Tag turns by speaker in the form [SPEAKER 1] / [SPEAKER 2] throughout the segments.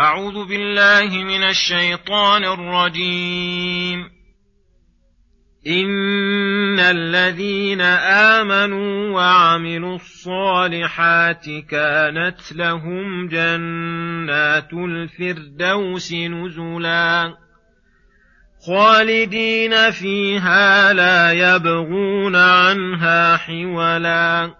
[SPEAKER 1] أعوذ بالله من الشيطان الرجيم. إن الذين آمنوا وعملوا الصالحات كانت لهم جنات الفردوس نزلا. خالدين فيها لا يبغون عنها حولا.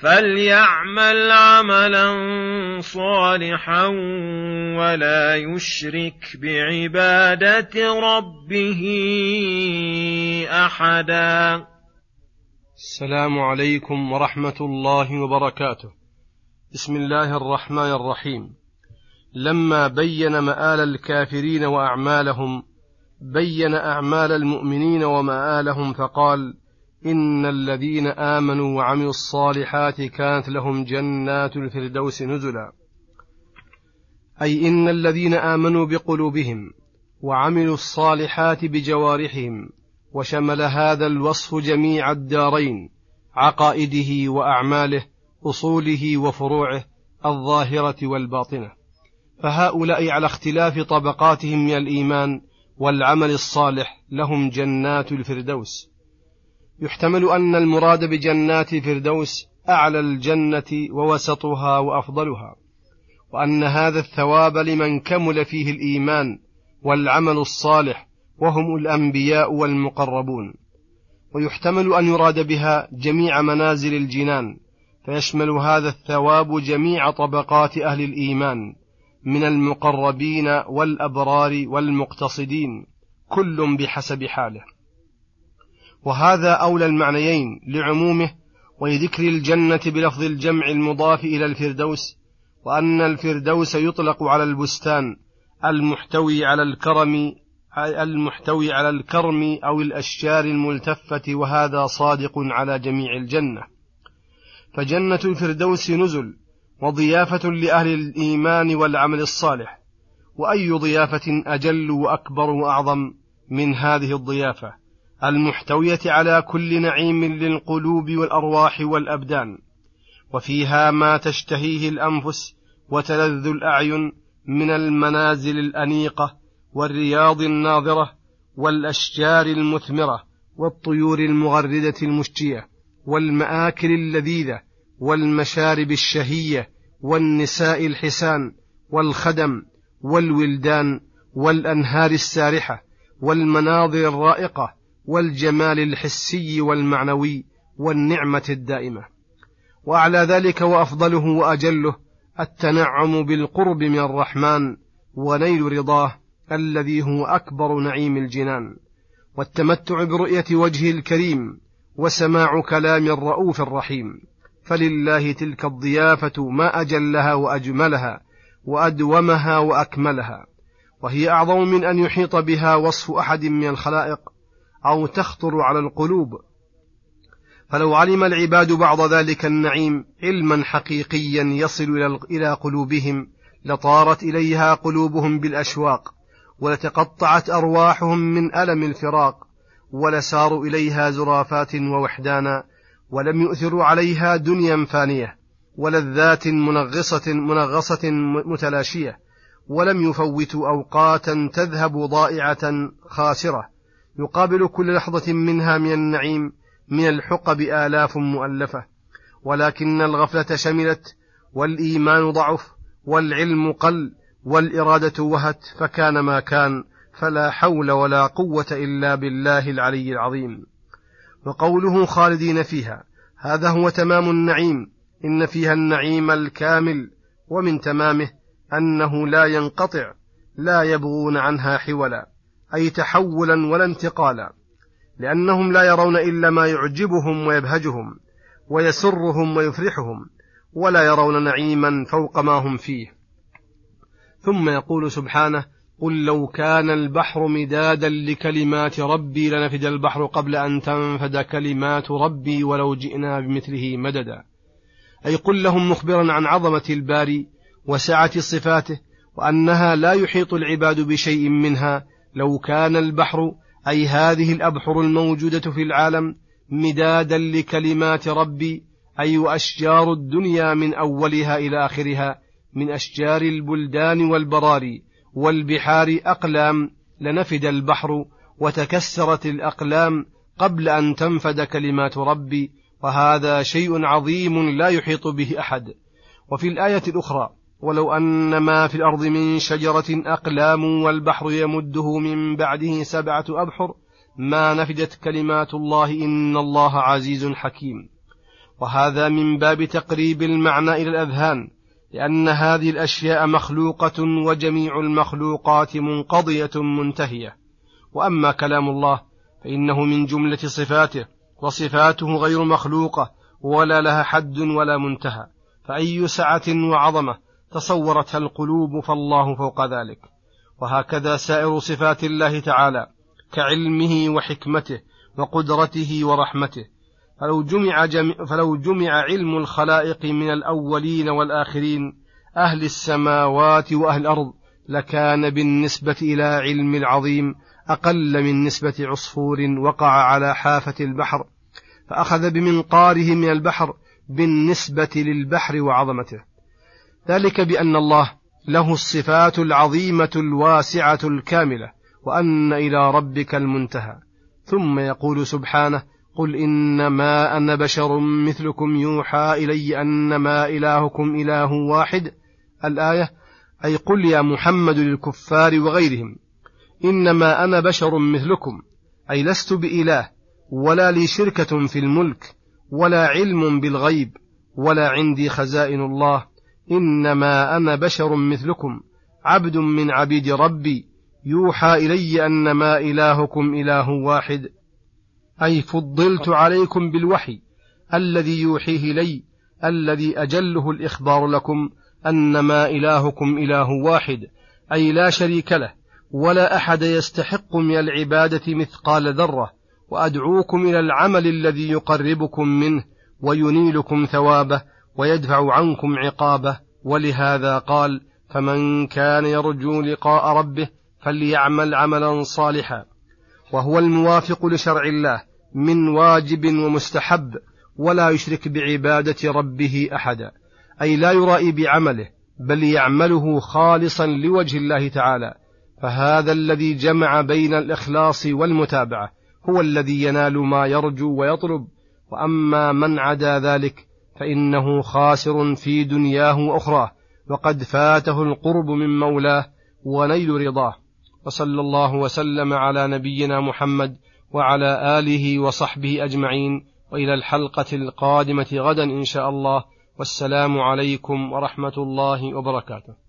[SPEAKER 1] فليعمل عملا صالحا ولا يشرك بعباده ربه احدا
[SPEAKER 2] السلام عليكم ورحمة الله وبركاته. بسم الله الرحمن الرحيم. لما بين مآل الكافرين وأعمالهم بين أعمال المؤمنين ومآلهم فقال إن الذين آمنوا وعملوا الصالحات كانت لهم جنات الفردوس نزلا. أي إن الذين آمنوا بقلوبهم وعملوا الصالحات بجوارحهم وشمل هذا الوصف جميع الدارين عقائده وأعماله أصوله وفروعه الظاهرة والباطنة. فهؤلاء على اختلاف طبقاتهم من الإيمان والعمل الصالح لهم جنات الفردوس. يحتمل أن المراد بجنات الفردوس أعلى الجنة ووسطها وأفضلها وأن هذا الثواب لمن كمل فيه الإيمان والعمل الصالح وهم الأنبياء والمقربون. ويحتمل أن يراد بها جميع منازل الجنان فيشمل هذا الثواب جميع طبقات أهل الإيمان من المقربين والأبرار والمقتصدين كل بحسب حاله. وهذا أولى المعنيين لعمومه ولذكر الجنة بلفظ الجمع المضاف إلى الفردوس وأن الفردوس يطلق على البستان المحتوي على الكرم المحتوي على الكرم أو الأشجار الملتفة وهذا صادق على جميع الجنة. فجنة الفردوس نزل وضيافة لأهل الإيمان والعمل الصالح وأي ضيافة أجل وأكبر وأعظم من هذه الضيافة. المحتوية على كل نعيم للقلوب والأرواح والأبدان وفيها ما تشتهيه الأنفس وتلذ الأعين من المنازل الأنيقة والرياض الناظرة والأشجار المثمرة والطيور المغردة المشجية والمآكل اللذيذة والمشارب الشهية والنساء الحسان والخدم والولدان والأنهار السارحة والمناظر الرائقة والجمال الحسي والمعنوي والنعمة الدائمة. وأعلى ذلك وأفضله وأجله التنعم بالقرب من الرحمن ونيل رضاه الذي هو أكبر نعيم الجنان. والتمتع برؤية وجهه الكريم وسماع كلام الرؤوف الرحيم. فلله تلك الضيافة ما أجلها وأجملها وأدومها وأكملها. وهي أعظم من أن يحيط بها وصف أحد من الخلائق. أو تخطر على القلوب. فلو علم العباد بعض ذلك النعيم علما حقيقيا يصل إلى قلوبهم لطارت إليها قلوبهم بالأشواق ولتقطعت أرواحهم من ألم الفراق ولساروا إليها زرافات ووحدانا ولم يؤثروا عليها دنيا فانية ولذات منغصة منغصة متلاشية ولم يفوتوا أوقاتا تذهب ضائعة خاسرة. يقابل كل لحظة منها من النعيم من الحقب آلاف مؤلفة. ولكن الغفلة شملت والإيمان ضعف والعلم قل والإرادة وهت فكان ما كان فلا حول ولا قوة إلا بالله العلي العظيم. وقوله خالدين فيها هذا هو تمام النعيم. إن فيها النعيم الكامل ومن تمامه أنه لا ينقطع لا يبغون عنها حولا. أي تحولا ولا انتقالا لأنهم لا يرون إلا ما يعجبهم ويبهجهم ويسرهم ويفرحهم ولا يرون نعيما فوق ما هم فيه. ثم يقول سبحانه قل لو كان البحر مدادا لكلمات ربي لنفد البحر قبل أن تنفد كلمات ربي ولو جئنا بمثله مددا. أي قل لهم مخبرا عن عظمة الباري وسعة صفاته وأنها لا يحيط العباد بشيء منها لو كان البحر أي هذه الأبحر الموجودة في العالم مدادا لكلمات ربي أي وأشجار الدنيا من أولها إلى آخرها من أشجار البلدان والبراري والبحار أقلام لنفد البحر وتكسرت الأقلام قبل أن تنفد كلمات ربي وهذا شيء عظيم لا يحيط به أحد. وفي الآية الأخرى ولو أن ما في الأرض من شجرة أقلام والبحر يمده من بعده سبعة أبحر ما نفدت كلمات الله إن الله عزيز حكيم. وهذا من باب تقريب المعنى إلى الأذهان لأن هذه الأشياء مخلوقة وجميع المخلوقات منقضية منتهية. وأما كلام الله فإنه من جملة صفاته وصفاته غير مخلوقة ولا لها حد ولا منتهى. فأي سعة وعظمة تصورتها القلوب فالله فوق ذلك. وهكذا سائر صفات الله تعالى كعلمه وحكمته وقدرته ورحمته. فلو جمع, جمع فلو جمع علم الخلائق من الأولين والآخرين أهل السماوات وأهل الأرض لكان بالنسبة إلى علم العظيم أقل من نسبة عصفور وقع على حافة البحر. فأخذ بمنقاره من البحر بالنسبة للبحر وعظمته. ذلك بأن الله له الصفات العظيمة الواسعة الكاملة وأن إلى ربك المنتهى. ثم يقول سبحانه قل إنما أنا بشر مثلكم يوحى إلي أنما إلهكم إله واحد. الآية أي قل يا محمد للكفار وغيرهم إنما أنا بشر مثلكم أي لست بإله ولا لي شركة في الملك ولا علم بالغيب ولا عندي خزائن الله. إنما أنا بشر مثلكم عبد من عبيد ربي يوحى إلي أنما إلهكم إله واحد أي فضلت عليكم بالوحي الذي يوحيه لي الذي أجله الإخبار لكم أنما إلهكم إله واحد أي لا شريك له ولا أحد يستحق من العبادة مثقال ذرة وأدعوكم إلى العمل الذي يقربكم منه وينيلكم ثوابه ويدفع عنكم عقابه ولهذا قال فمن كان يرجو لقاء ربه فليعمل عملا صالحا. وهو الموافق لشرع الله من واجب ومستحب ولا يشرك بعبادة ربه أحدا أي لا يرائي بعمله بل يعمله خالصا لوجه الله تعالى. فهذا الذي جمع بين الإخلاص والمتابعة هو الذي ينال ما يرجو ويطلب. وأما من عدا ذلك فإنه خاسر في دنياه وأخراه وقد فاته القرب من مولاه ونيل رضاه. وصلى الله وسلم على نبينا محمد وعلى آله وصحبه أجمعين وإلى الحلقة القادمة غدا إن شاء الله. والسلام عليكم ورحمة الله وبركاته.